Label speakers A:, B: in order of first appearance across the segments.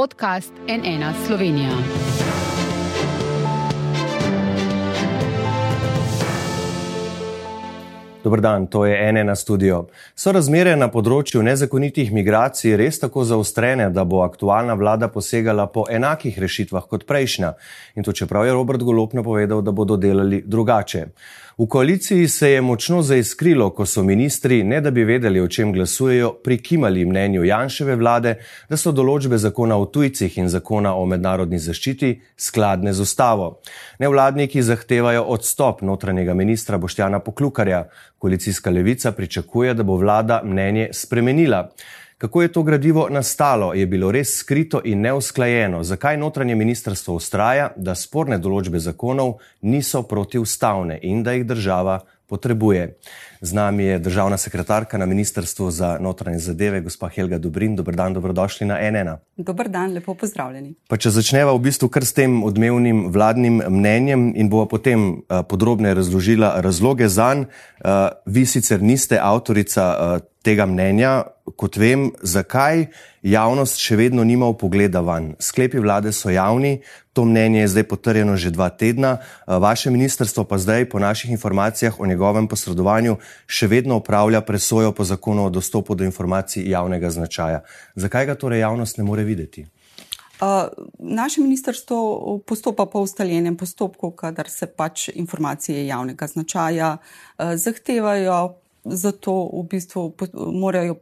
A: podcast NN Slovenija.
B: Dobr dan, to je na studio. So razmere na področju nezakonitih migracij res tako zaostrene, da bo aktualna vlada posegala po enakih rešitvah kot prejšnja? In to čeprav je Robert Golop napovedal, da bodo delali drugače. V koaliciji se je močno zaiskrilo, ko so ministri, ne da bi vedeli, o čem glasujejo, prikimali mnenju Janševe vlade, da so določbe zakona o tujcih in zakona o mednarodni zaščiti skladne z ustavo. Nevladniki zahtevajo odstop notranjega ministra Boštjana Poklukarja. Koalicijska levica pričakuje, da bo vlada mnenje spremenila. Kako je to gradivo nastalo, je bilo res skrito in neusklajeno. Zakaj notranje ministrstvo ustraja, da sporne določbe zakonov niso protivstavne in da jih država potrebuje? Z nami je državna sekretarka na Ministrstvu za notranje zadeve, gospa Helga Dobrin. Dobr dan, dobrodošli na NN.
C: Dobr dan, lepo pozdravljeni.
B: Pa če začneva v bistvu kar s tem odmevnim vladnim mnenjem in bova potem uh, podrobneje razložila razloge za njega. Uh, vi sicer niste avtorica uh, tega mnenja, kot vem, zakaj javnost še vedno nima upogleda van. Sklepi vlade so javni, to mnenje je zdaj potrjeno že dva tedna, vaše ministrstvo pa zdaj po naših informacijah o njegovem posredovanju še vedno upravlja presojo po zakonu o dostopu do informacij javnega značaja. Zakaj ga torej javnost ne more videti?
C: Uh, naše ministrstvo postopa po ustaljenem postopku, kadar se pač informacije javnega značaja uh, zahtevajo, zato v bistvu morajo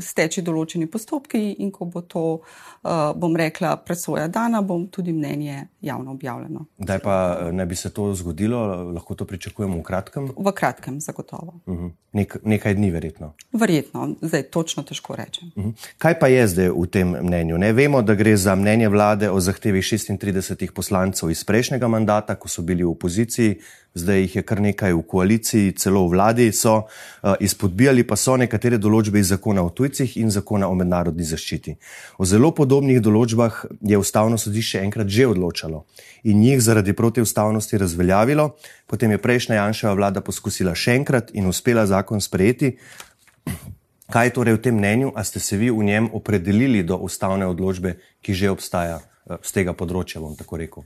C: steči določeni postopki, in ko bo to, bom rekla, presoja dana, bom tudi mnenje javno objavljeno.
B: Kdaj pa ne bi se to zgodilo, lahko to pričakujemo v kratkem?
C: V kratkem, zagotovo. Uh
B: mhm. -huh. Nek, nekaj dni, verjetno.
C: Verjetno, zdaj točno težko rečem. Uh
B: mhm. -huh. Kaj pa je zdaj v tem mnenju? Ne vemo, da gre za mnenje vlade o zahtevi 36 poslancev iz prejšnjega mandata, ko so bili v opoziciji zdaj jih je kar nekaj v koaliciji, celo v vladi so uh, izpodbijali, pa so nekatere določbe iz zakona o tujcih in zakona o mednarodni zaščiti. O zelo podobnih določbah je ustavno sodišče enkrat že odločalo in jih zaradi protivstavnosti razveljavilo, potem je prejšnja Janševa vlada poskusila še enkrat in uspela zakon sprejeti. Kaj je torej v tem mnenju, a ste se vi v njem opredelili do ustavne odločbe, ki že obstaja z tega področja, bom tako rekel?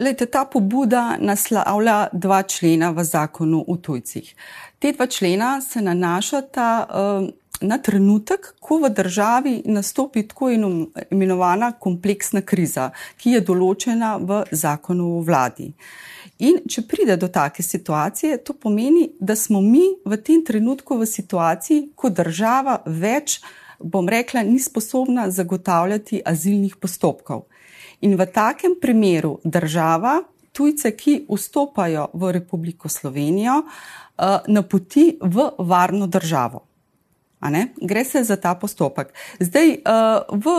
C: Lejte, ta pobuda naslavlja dva člena v zakonu o tujcih. Te dva člena se nanašata uh, na trenutek, ko v državi nastopi tako imenovana kompleksna kriza, ki je določena v zakonu o vladi. In če pride do take situacije, to pomeni, da smo mi v tem trenutku v situaciji, ko država več, bom rekla, ni sposobna zagotavljati azilnih postopkov. In v takem primeru država tujce, ki vstopajo v Republiko Slovenijo, eh, napoti v varno državo. Gre se za ta postopek. Zdaj, eh, v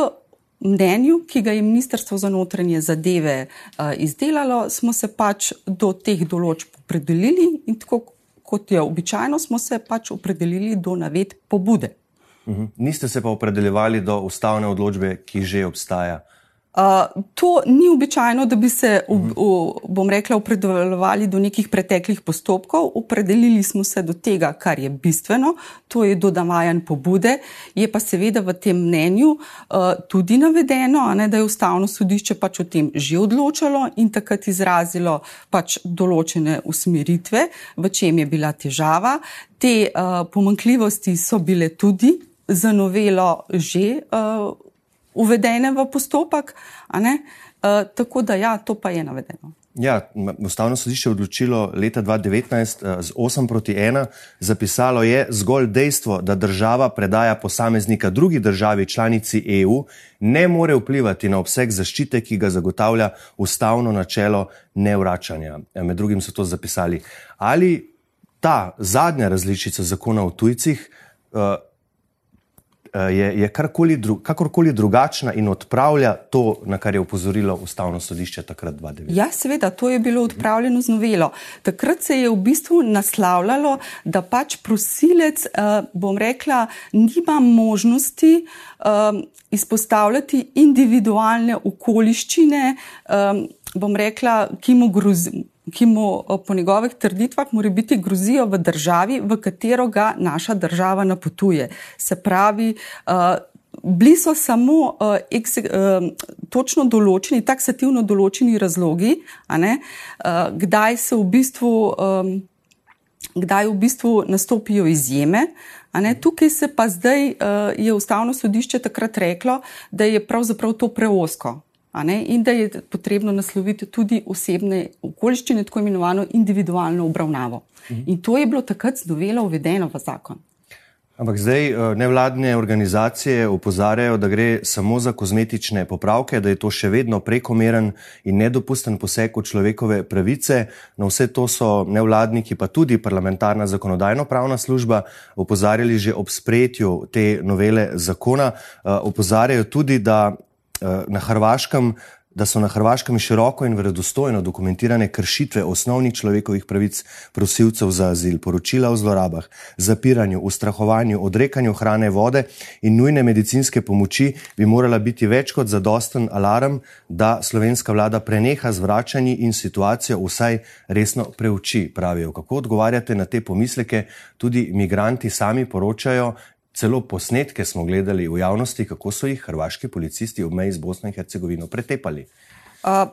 C: mnenju, ki ga je Ministrstvo za notranje zadeve eh, izdelalo, smo se pač do teh določb opredelili in tako kot je običajno, smo se pač opredelili do navedb pobude.
B: Uhum. Niste se pa opredeljevali do ustavne odločbe, ki že obstaja.
C: Uh, to ni običajno, da bi se, v, v, bom rekla, opredeljevali do nekih preteklih postopkov. Opredelili smo se do tega, kar je bistveno, to je dodavajan pobude. Je pa seveda v tem mnenju uh, tudi navedeno, ne, da je ustavno sodišče pač o tem že odločalo in takrat izrazilo pač določene usmeritve, v čem je bila težava. Te uh, pomankljivosti so bile tudi za novelo že. Uh, uvedene v postopek. Uh, tako da, ja, to pa je navedeno.
B: Ja, ustavno sodišče je odločilo leta 2019 uh, z 8 proti 1, zapisalo je zgolj dejstvo, da država predaja posameznika drugi državi članici EU, ne more vplivati na obseg zaščite, ki ga zagotavlja ustavno načelo nevračanja. Ja, med drugim so to zapisali. Ali ta zadnja različica zakona o tujcih Eh, je, je dru, kakorkoli drugačna in odpravlja to, na kar je upozorilo ustavno sodišče takrat 2009.
C: Ja, seveda, to je bilo odpravljeno z novelo. Takrat se je v bistvu naslavljalo, da pač prosilec, uh, bom rekla, nima možnosti um, izpostavljati individualne okoliščine, bom rekla, ki mu grozi ki mu eh, po njegovih trditvah mora biti grozijo v državi, v katero ga naša država napotuje. Se pravi, uh, bili so samo uh, eks, uh, točno določeni, taksativno določeni razlogi, ne, kdaj se v bistvu. Kdaj v bistvu nastopijo izjeme. Tukaj se pa zdaj uh, je ustavno sodišče takrat reklo, da je pravzaprav to preosko in da je potrebno nasloviti tudi osebne okoliščine, tako imenovano individualno obravnavo. Mhm. In to je bilo takrat z novelo uvedeno v zakon.
B: Ampak zdaj eh, nevladne organizacije upozarjajo, da gre samo za kozmetične popravke, da je to še vedno prekomeren in nedopusten poseg v človekove pravice. Na vse to so nevladniki, pa tudi parlamentarna zakonodajno-pravna služba upozarjali že ob sprejetju te novele zakona. Eh, tudi, da na Hrvaškem da so na Hrvaškem široko in vredostojno dokumentirane kršitve osnovnih človekovih pravic prosilcev za azil, poročila o zlorabah, zapiranju, ustrahovanju, odrekanju hrane, vode in nujne medicinske pomoči, bi morala biti več kot zadosten alarm, da slovenska vlada preneha z vračanji in situacijo vsaj resno preuči, pravijo. Kako odgovarjate na te pomisleke? Tudi migranti sami poročajo, Celo posnetke smo gledali v javnosti, kako so jih hrvaški policisti ob meji z Bosno in Hercegovino pretepali.
C: Uh,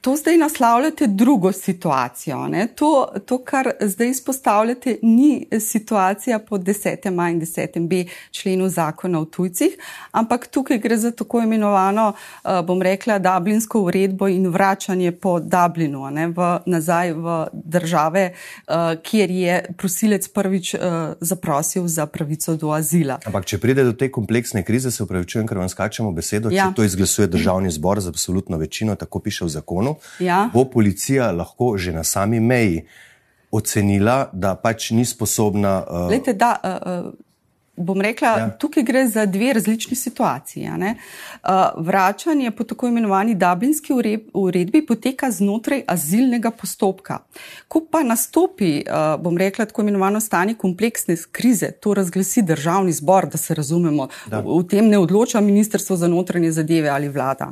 C: to zdaj naslavljate drugo situacijo. To, to, kar zdaj izpostavljate, ni situacija po 10. in 10. b členu zakona o tujcih, ampak tukaj gre za tako imenovano, eh, bom rekla, Dublinsko uredbo in vračanje po Dublinu ne, v, nazaj v države, eh, kjer je prosilec prvič eh, zaprosil za pravico do azila.
B: Ampak, če pride do te kompleksne krize, se upravičujem, ker vam skačemo besedo, ja. če to izglasuje državni zbor z absolutno večino, tako piše v zakonu, ja. bo policija lahko že na sami meji ocenila, da pač ni sposobna.
C: Uh... Lejte, da, uh, uh... Bom rekla, ja. tukaj gre za dve različni situaciji. Uh, vračanje po tako imenovani Dublinski uredbi poteka znotraj azilnega postopka. Ko pa nastopi, uh, bom rekla, tako imenovano stanje kompleksne krize, to razglasi državni zbor, da se razumemo, da. v, v tem ne odloča Ministrstvo za notranje zadeve ali vlada.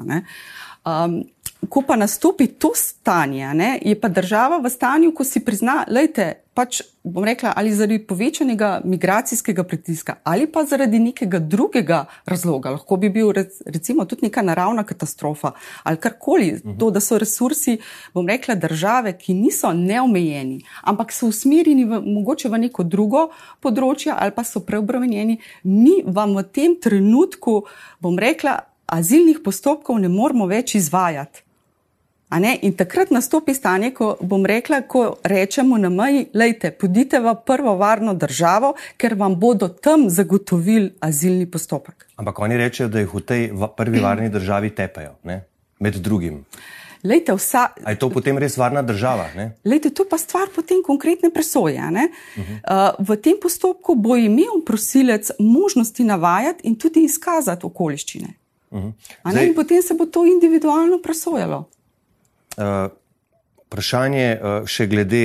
C: Um, ko pa nastopi to stanje, ne, je pa država v stanju, ko si prizna, lejte, pač bom rekla, ali zaradi povečanega migracijskega pritiska ali pa zaradi nekega drugega razloga, lahko bi bil recimo tudi neka naravna katastrofa ali karkoli, uh mhm. -huh. to, da so resursi, bom rekla, države, ki niso neomejeni, ampak so usmerjeni v, mogoče v neko drugo področje ali pa so preobremenjeni, mi vam v tem trenutku, bom rekla, azilnih postopkov ne moremo več izvajati. In takrat nastopi stanje, ko bom rekla, ko rečemo na meji, lejte, podite v prvo varno državo, ker vam bodo tam zagotovili azilni postopek.
B: Ampak oni rečejo, da jih v tej prvi varni državi tepajo, ne? med drugim.
C: Lejte, vsa...
B: A je to potem res varna država?
C: Lejte, to pa stvar potem konkretne presoje. Uh -huh. uh, v tem postopku bo imel prosilec možnosti navajati in tudi izkazati okoliščine. Uh -huh. Zdaj... In potem se bo to individualno presojalo.
B: Uh, vprašanje uh, še glede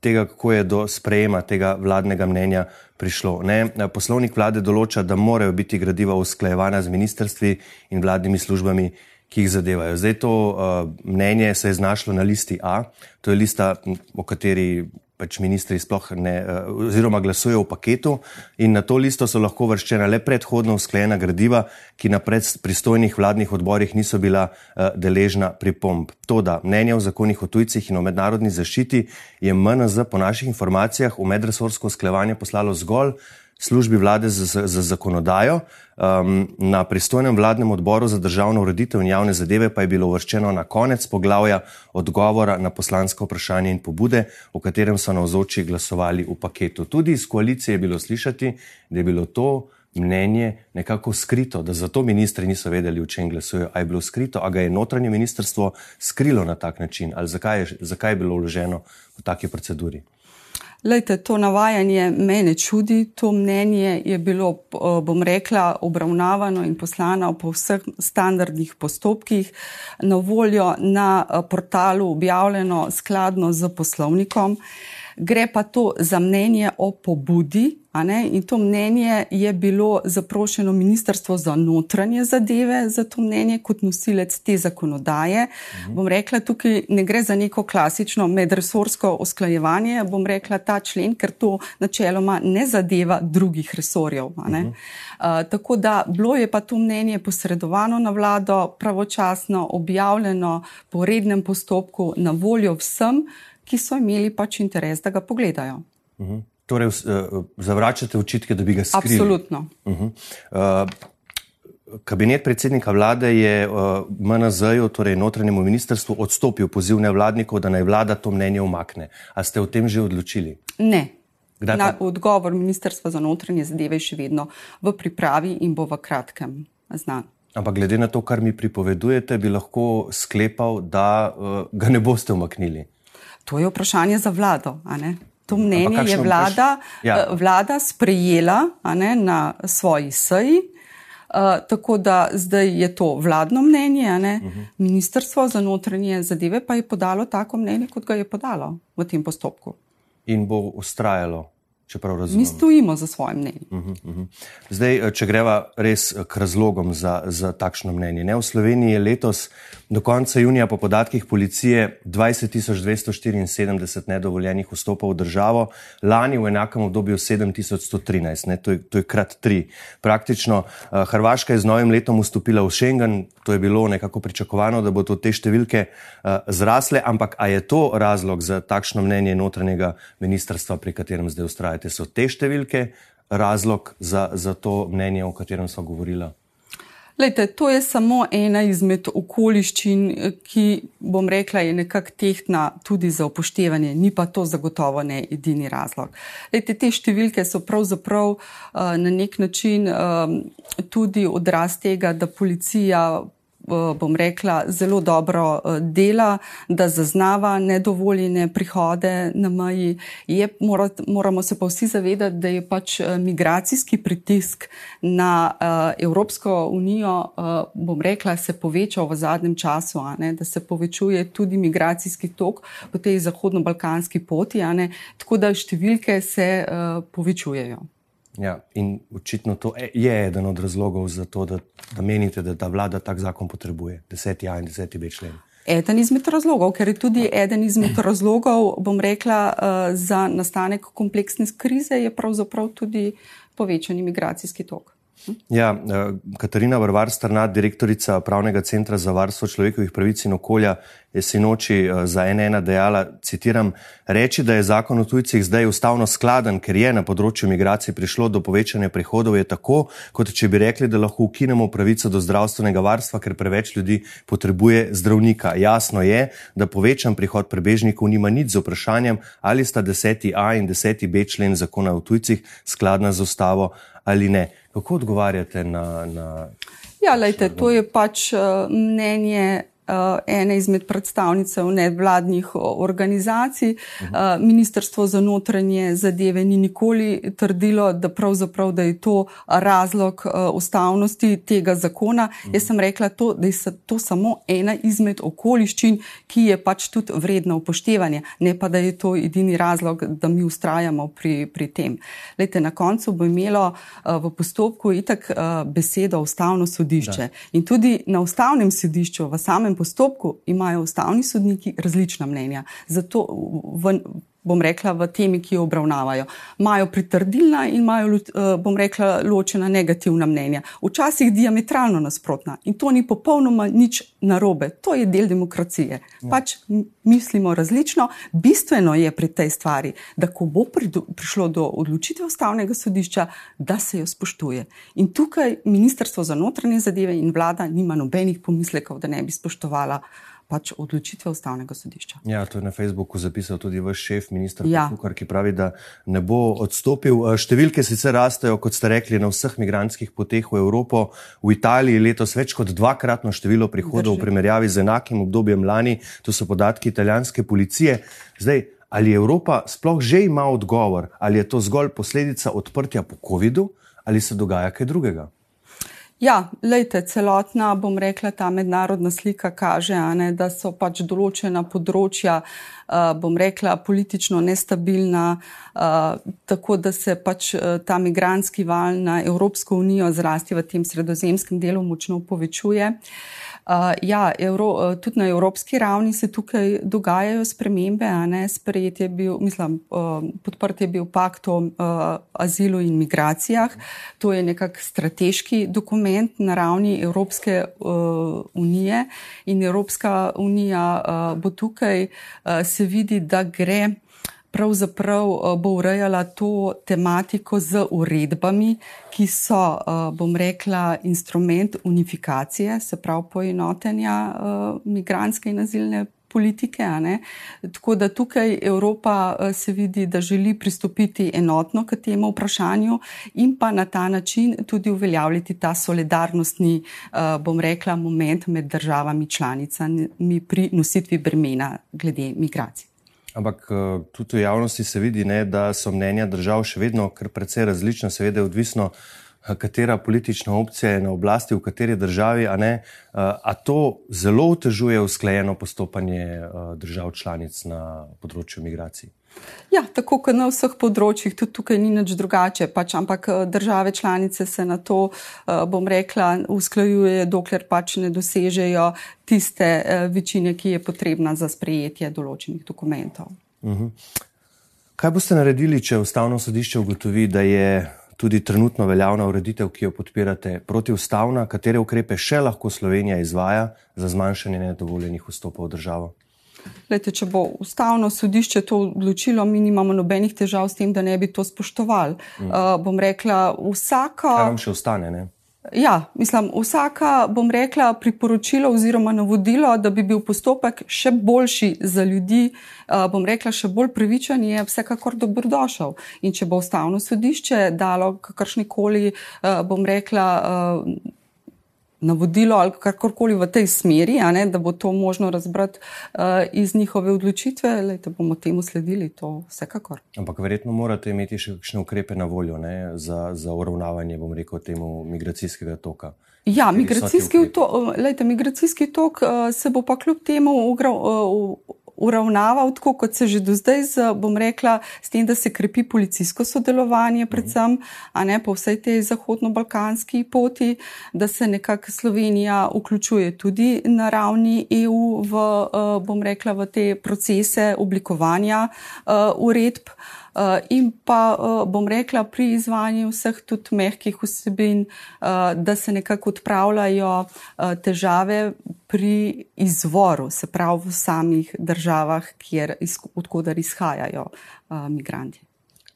B: tega, kako je do sprejema tega vladnega mnenja prišlo. Ne? Poslovnik vlade določa, da morajo biti gradiva usklajevana z ministrstvi in vladnimi službami, ki jih zadevajo. Zdaj to uh, mnenje se je znašlo na listi A, to je lista, o kateri pač ministri sploh ne, eh, oziroma glasujejo v paketu in na to listo so lahko vrščena le predhodno usklajena gradiva, ki na pristojnih vladnih odborih niso bila uh, deležna pripomb. To, da mnenje o zakonih o tujcih in o mednarodni zaščiti je MNZ po naših informacijah v medresorsko usklajevanje poslalo zgolj službi vlade za, za zakonodajo. Um, na pristojnem vladnem odboru za državno ureditev in javne zadeve pa je bilo uvrščeno na konec poglavja odgovora na poslansko vprašanje in pobude, o katerem so navzoči glasovali v paketu. Tudi iz koalicije je bilo slišati, da je bilo to mnenje nekako skrito, da zato ministri niso vedeli, o čem glasujejo. A je bilo skrito, a ga je notranje ministrstvo skrilo na tak način, ali zakaj je, zakaj je bilo vloženo v taki proceduri.
C: Lejte, to navajanje mene čudi, to mnenje je bilo, bom rekla, obravnavano in poslano po vseh standardnih postopkih, na voljo na portalu objavljeno skladno z poslovnikom. Gre pa to za mnenje o pobudi, In to mnenje je bilo zaprošeno Ministrstvo za notranje zadeve za to mnenje kot nosilec te zakonodaje. Mhm. Bom rekla, tukaj ne gre za neko klasično medresorsko usklajevanje, bom rekla ta člen, ker to načeloma ne zadeva drugih resorjev. Mhm. Uh, tako da bilo je pa to mnenje posredovano na vlado, pravočasno objavljeno po rednem postopku na voljo vsem, ki so imeli pač interes, da ga pogledajo.
B: Mhm. Torej, uh, zavračate očitke, da bi ga skrili?
C: Absolutno. Uh -huh. uh,
B: kabinet predsednika vlade je uh, MNZ-ju, torej notranjemu ministrstvu, odstopil poziv nevladnikov, da naj vlada to mnenje umakne. A ste o tem že odločili?
C: Ne. Na, odgovor ministrstva za notranje zadeve je še vedno v pripravi in bo v kratkem znan.
B: Ampak glede na to, kar mi pripovedujete, bi lahko sklepal, da uh, ga ne boste umaknili.
C: To je vprašanje za vlado. To mnenje je vlada, ja. Eh, vlada sprejela ne, na svoji seji, uh, tako da zdaj je to vladno mnenje. Uh mhm. -huh. Ministrstvo za notranje zadeve pa je podalo tako mnenje, kot ga je podalo v tem postopku.
B: In bo ustrajalo
C: Mi stojimo za svojim mnenjem. Uh -huh,
B: uh -huh. Zdaj, eh, če greva res eh, k razlogom za, za takšno mnenje. Ne? V Sloveniji je letos do konca junija po podatkih policije 20.274 nedovoljenih vstopov v državo, lani v enakem obdobju 7.113, to, to je krat tri. Praktično uh, Hrvaška je z novim letom vstopila v Schengen, to je bilo nekako pričakovano, da bodo te številke zrasle, ampak a je to razlog za takšno mnenje notranjega ministrstva, pri katerem zdaj ustraja? Prihajate, so te številke razlog za, za to mnenje, o katerem smo govorili?
C: Lejte, to je samo ena izmed okoliščin, ki, bom rekla, je nekako tehtna tudi za upoštevanje, ni pa to zagotovo ne edini razlog. Lejte, te številke so pravzaprav uh, na nek način um, tudi odraz tega, da policija bom rekla, zelo dobro eh, dela, da zaznava nedovoljene prihode na meji. Je, moramo se pa vsi zavedati, da je pač eh, migracijski pritisk na Evropsko unijo, bom rekla, se povečal v zadnjem času, ne, da se povečuje tudi migracijski tok po tej zahodno-balkanski poti, tako da številke se povečujejo.
B: Ja, in očitno to e, je eden od razlogov za to, da, da menite, da ta vlada tak zakon potrebuje, 10a in 10b člen.
C: Eden izmed razlogov, ker je tudi eden izmed razlogov, bom rekla, uh, za nastanek kompleksne krize, je pravzaprav tudi povečani migracijski tok.
B: Ja, eh, Katarina Vrvar, strna direktorica Pravnega centra za varstvo človekovih pravic in okolja, je sinoči eh, za NN dejala, citiram, reči, da je zakon o tujcih zdaj ustavno skladen, ker je na področju migracij prišlo do povečanja prihodov, je tako, kot če bi rekli, da lahko ukinemo pravico do zdravstvenega varstva, ker preveč ljudi potrebuje zdravnika. Jasno je, da povečan prihod prebežnikov nima nič z vprašanjem, ali sta 10a in 10b člen zakona o tujcih skladna z ustavo ali ne. Kako odgovarjate na. na
C: ja, lejte, to je pač uh, mnenje ene izmed predstavnicev nevladnih organizacij. Uh, Ministrstvo za notranje zadeve ni nikoli trdilo, da, da je to razlog ustavnosti tega zakona. Uh -huh. Jaz sem rekla, to, da je to samo ena izmed okoliščin, ki je pač tudi vredna upoštevanja, ne pa da je to edini razlog, da mi ustrajamo pri, pri tem. Lejte, na koncu bo imelo v postopku itak besedo ustavno sodišče. Da. In tudi na ustavnem sodišču, v samem postopku imajo ustavni sodniki različna mnenja. Zato v, bom rekla, v temi, ki jo obravnavajo. Imajo pritrdilna in imajo, eh, bom rekla, ločena negativna mnenja. Včasih diametralno nasprotna in to ni popolnoma nič narobe. To je del demokracije. Ja. Pač mislimo različno. Bistveno je pri tej stvari, da ko bo prišlo do odločitve ustavnega sodišča, da se jo spoštuje. In tukaj Ministrstvo za notranje zadeve in vlada nima nobenih pomislekov, da ne bi spoštovala pač odločitve ustavnega sodišča.
B: Ja, to je na Facebooku zapisal tudi vaš šef, ministr ja. Kukar, ki pravi, da ne bo odstopil. Eh, številke sicer rastejo, kot ste rekli, na vseh migranskih poteh v Evropo. V Italiji letos več kot dvakratno število prihodov Drži. v primerjavi z enakim obdobjem lani. To so podatki italijanske policije. Zdaj, ali Evropa sploh že ima odgovor, ali je to zgolj posledica odprtja po COVID-u, ali se dogaja kaj drugega?
C: Ja, lejte, celotna, bom rekla, ta mednarodna slika kaže, ne, da so pač določena področja, uh, bom rekla, politično nestabilna, uh, tako da se pač uh, ta migranski val na Evropsko unijo zrasti v tem sredozemskem delu močno povečuje. Uh, ja, Evro, uh, tudi na evropski ravni se tukaj dogajajo spremembe. Sprejet je bil, mislim, uh, podprt je bil pakt o uh, azilu in migracijah. To je nekak strateški dokument na ravni Evropske uh, unije in Evropska unija uh, bo tukaj, uh, se vidi, da gre pravzaprav eh, bo urejala to tematiko z uredbami, ki so, eh, bom rekla, instrument unifikacije, se pravi poenotenja eh, migranske in azilne politike. Tako da tukaj Evropa se vidi, da želi pristopiti enotno k temu vprašanju in pa na ta način tudi uveljavljati ta solidarnostni, bom rekla, moment med državami članicami pri nositvi bremena glede migracij.
B: Ampak eh, tudi v javnosti se vidi, ne, da so mnenja držav še vedno kar precej različna, seveda je odvisno, katera politična opcija je na oblasti, v kateri državi, a, ne, eh, a to zelo otežuje usklajeno postopanje držav članic na področju migracij.
C: Ja, tako kot na vseh področjih, tudi tukaj ni nič drugače. Pač, ampak eh, države članice se na to, eh, bom rekla, usklajujejo, dokler pač ne dosežejo tiste eh, večine, ki je potrebna za sprejetje določenih dokumentov. Uh mhm.
B: -huh. Kaj boste naredili, če ustavno sodišče ugotovi, da je tudi trenutno veljavna ureditev, ki jo podpirate, protiustavna? Katere ukrepe še lahko Slovenija izvaja za zmanjšanje nedovoljenih vstopov v državo?
C: Lejte, če bo ustavno sodišče to odločilo, mi nimamo nobenih težav s tem, da ne bi to spoštovali. Mm. Uh, bom rekla, vsaka.
B: Kaj vam še ostane? Ne?
C: Ja, mislim, vsaka, bom rekla, priporočilo oziroma navodilo, da bi bil postopek še boljši za ljudi, uh, bom rekla, še bolj pravičen, je vsekakor dobrodošel. In če bo ustavno sodišče dalo kakršnikoli, uh, bom rekla, uh, navodilo ali karkoli v tej smeri, ne, da bo to možno razbrati uh, iz njihove odločitve, lejte, bomo temu sledili, to vsekakor.
B: Ampak verjetno morate imeti še kakšne ukrepe na voljo ne, za, za uravnavanje, bom rekel, temu migracijskega toka.
C: Ja, migracijski, to, lejte, migracijski tok uh, se bo pa kljub temu ugra, uh, uravnaval tako, kot se že do zdaj, z, bom rekla, s tem, da se krepi policijsko sodelovanje, predvsem ne, po vsej tej zahodno-balkanski poti, da se nekako Slovenija vključuje tudi na ravni EU v, eh, bom rekla, v te procese oblikovanja uh, uredb. Uh, in pa uh, bom rekla pri izvajanju vseh tudi mehkih vsebin, uh, da se nekako odpravljajo težave pri izvoru, se pravi v samih državah, kjer, odkudar izhajajo migranti.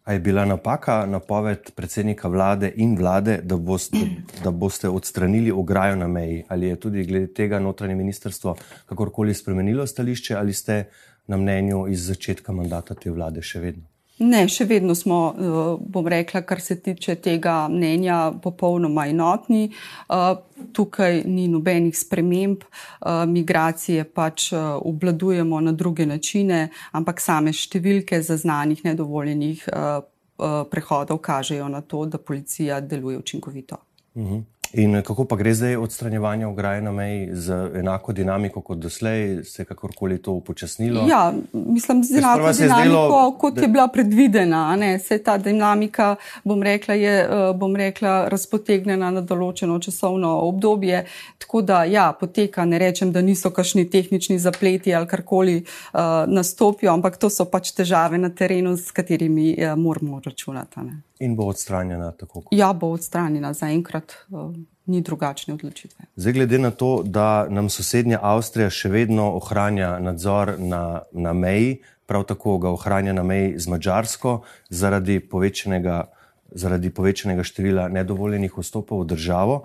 B: A je bila napaka napoved predsednika vlade in vlade, da boste, da boste odstranili ograjo na meji? Ali je tudi glede tega notranje ministrstvo kakorkoli spremenilo stališče ali ste na mnenju iz začetka mandata te vlade še vedno?
C: Ne, še vedno smo, eh, bom rekla, kar se tiče tega mnenja, popolnoma enotni. Eh, tukaj ni nobenih sprememb, eh, migracije pač obvladujemo na druge načine, ampak same številke zaznanih nedovoljenih prehodov kažejo na to, da policija deluje učinkovito.
B: Uh mhm. In kako pa gre zdaj odstranjevanje ograje na meji z enako dinamiko kot doslej, se je kakorkoli to upočasnilo?
C: Ja, mislim, z enako dinamiko, zdelo, kot da... je bila predvidena. Se ta dinamika, bom rekla, je eh, bom rekla, razpotegnjena na določeno časovno obdobje. Tako da, ja, poteka, ne rečem, da niso kakšni tehnični zapleti ali karkoli uh, nastopijo, ampak to so pač težave na terenu, s katerimi uh, moramo računati. Ne.
B: In bo odstranjena tako?
C: Kot... Ja, bo odstranjena zaenkrat. Uh, Ni drugačne odločitve.
B: Zdaj, glede na to, da nam sosednja Avstrija še vedno ohranja nadzor na, na meji, prav tako ga ohranja na meji z Mačarsko, zaradi povečanega, zaradi povečanega števila nedovoljenih vstopov v državo,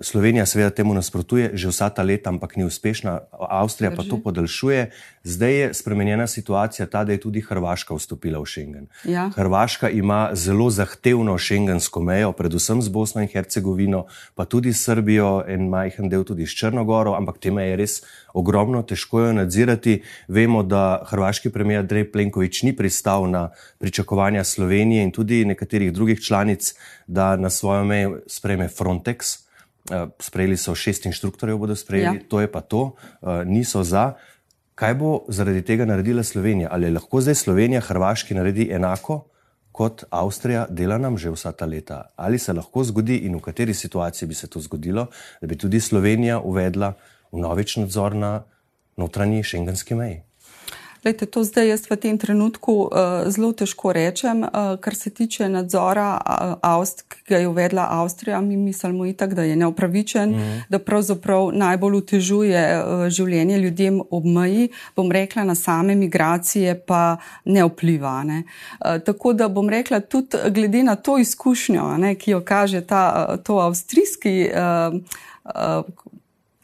B: Slovenija seveda temu nasprotuje že vsa ta leta, ampak ni uspešna, Avstrija pa to podaljšuje. Zdaj je spremenjena situacija ta, da je tudi Hrvaška vstopila v Schengen.
C: Ja.
B: Hrvaška ima zelo zahtevno šengensko mejo, predvsem z Bosno in Hercegovino, pa tudi s Srbijo, en majhen del tudi s Črnogoro, ampak te meje je res ogromno, težko jo nadzirati. Vemo, da hrvaški premijer Andrej Plenković ni pristal na pričakovanja Slovenije in tudi nekaterih drugih članic, da na svojo mejo spreme Frontex. Sprejeli so šest inštruktorjev, bodo sprejeli,
C: Ja.
B: to je pa to, niso za. Kaj bo zaradi tega naredila Slovenija? Ali lahko zdaj Slovenija Hrvaški naredi enako kot Avstrija, dela nam že vsa ta leta? Ali se lahko zgodi in v kateri situaciji bi se to zgodilo, da bi tudi Slovenija uvedla vnovič nadzor na notranji šengenski meji?
C: Lejte, to zdaj jaz v tem trenutku uh, zelo težko rečem. Uh, kar se tiče nadzora, uh, Avst, ki ga je uvedla Avstrija, mi mislimo itak, da je neupravičen, mm -hmm. da pravzaprav najbolj utežuje uh, življenje ljudem ob meji, bom rekla, na same migracije pa ne vpliva. Ne. Uh, tako da bom rekla, tudi glede na to izkušnjo, ne, ki jo kaže ta, to avstrijski. Uh, uh,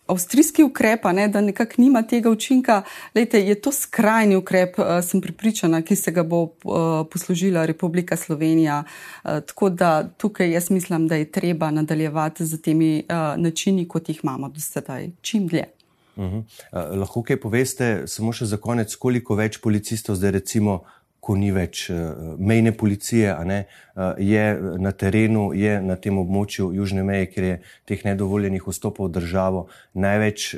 C: Avstrijski ukrep, ne, da nekako nima tega učinka, Lejte, je to skrajni ukrep, uh, sem pripričana, ki se ga bo uh, poslužila Republika Slovenija. Uh, tako da tukaj jaz mislim, da je treba nadaljevati z temi uh, načini, kot jih imamo do sedaj, čim dlje.
B: Uh -huh. uh, lahko kaj poveste, samo še za konec, koliko več policistov zdaj recimo ko ni več uh, mejne policije, ne, uh, je na terenu, je na tem območju južne meje, kjer je teh nedovoljenih vstopov v državo največ.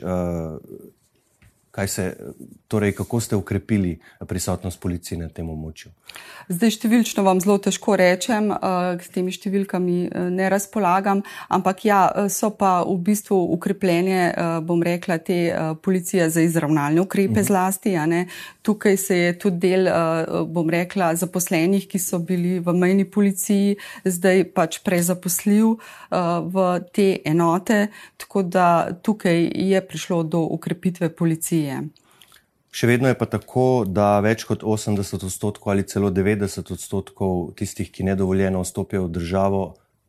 B: Uh, Se, torej, kako ste ukrepili prisotnost policije na tem območju?
C: Zdaj, številčno vam zelo težko rečem, s temi številkami ne razpolagam, ampak ja, so pa v bistvu ukrepljenje, bom rekla, te policije za izravnalne ukrepe mhm. zlasti. Tukaj se je tudi del, bom rekla, zaposlenih, ki so bili v mejni policiji, zdaj pač prezaposljiv v te enote, tako da tukaj je prišlo do ukrepitve policije energije.
B: Še vedno je pa tako, da več kot 80 odstotkov ali celo 90 odstotkov tistih, ki nedovoljeno vstopijo v državo,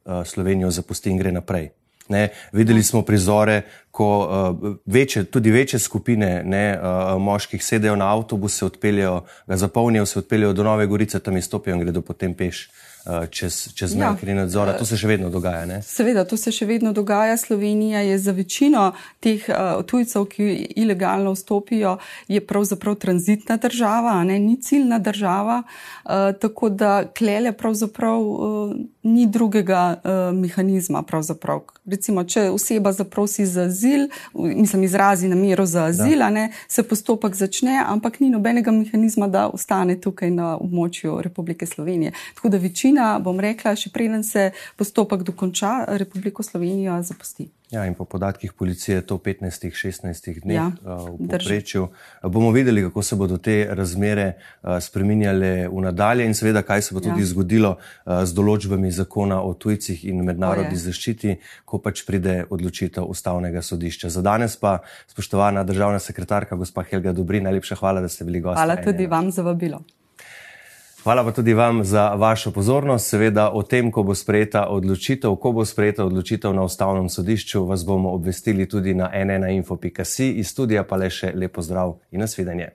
B: eh, Slovenijo zapusti in gre naprej. Ne, videli smo prizore, ko uh, večje, tudi večje skupine ne, uh, moških sedejo na avtobus, se odpeljejo, ga zapolnijo, se odpeljejo do Nove Gorice, tam izstopijo in gredo potem peš. Eh, čez, čez ja. nekaj nadzora. To se še vedno dogaja. Ne?
C: Seveda, to se še vedno dogaja. Slovenija je za večino teh uh, tujcev, ki ilegalno vstopijo, je pravzaprav tranzitna država, ne? ni ciljna država. Uh, tako da klele pravzaprav uh, ni drugega uh, mehanizma. Pravzaprav. Recimo, če oseba zaprosi za azil, mislim, izrazi namero za azil, ne, se postopek začne, ampak ni nobenega mehanizma, da ostane tukaj na območju Republike Slovenije. Tako da večina, bom rekla, še preden se postopek dokonča, Republiko Slovenijo zapusti.
B: Ja, in po podatkih policije to v 15-16 dneh ja, uh, v povprečju. Bomo videli, kako se bodo te razmere uh, spreminjale v nadalje in seveda, kaj se bo tudi ja. zgodilo uh, z določbami zakona o tujcih in mednarodni zaščiti, ko pač pride odločitev ustavnega sodišča. Za danes pa, spoštovana državna sekretarka, gospa Helga Dobrin, najlepša hvala, da ste bili gosti.
C: Hvala tudi vam za vabilo.
B: Hvala pa tudi vam za vašo pozornost. Seveda o tem, ko bo sprejeta odločitev, ko bo sprejeta odločitev na ustavnem sodišču, vas bomo obvestili tudi na nnainfo.si. Iz studija pa le še lepo zdrav in nasvidenje.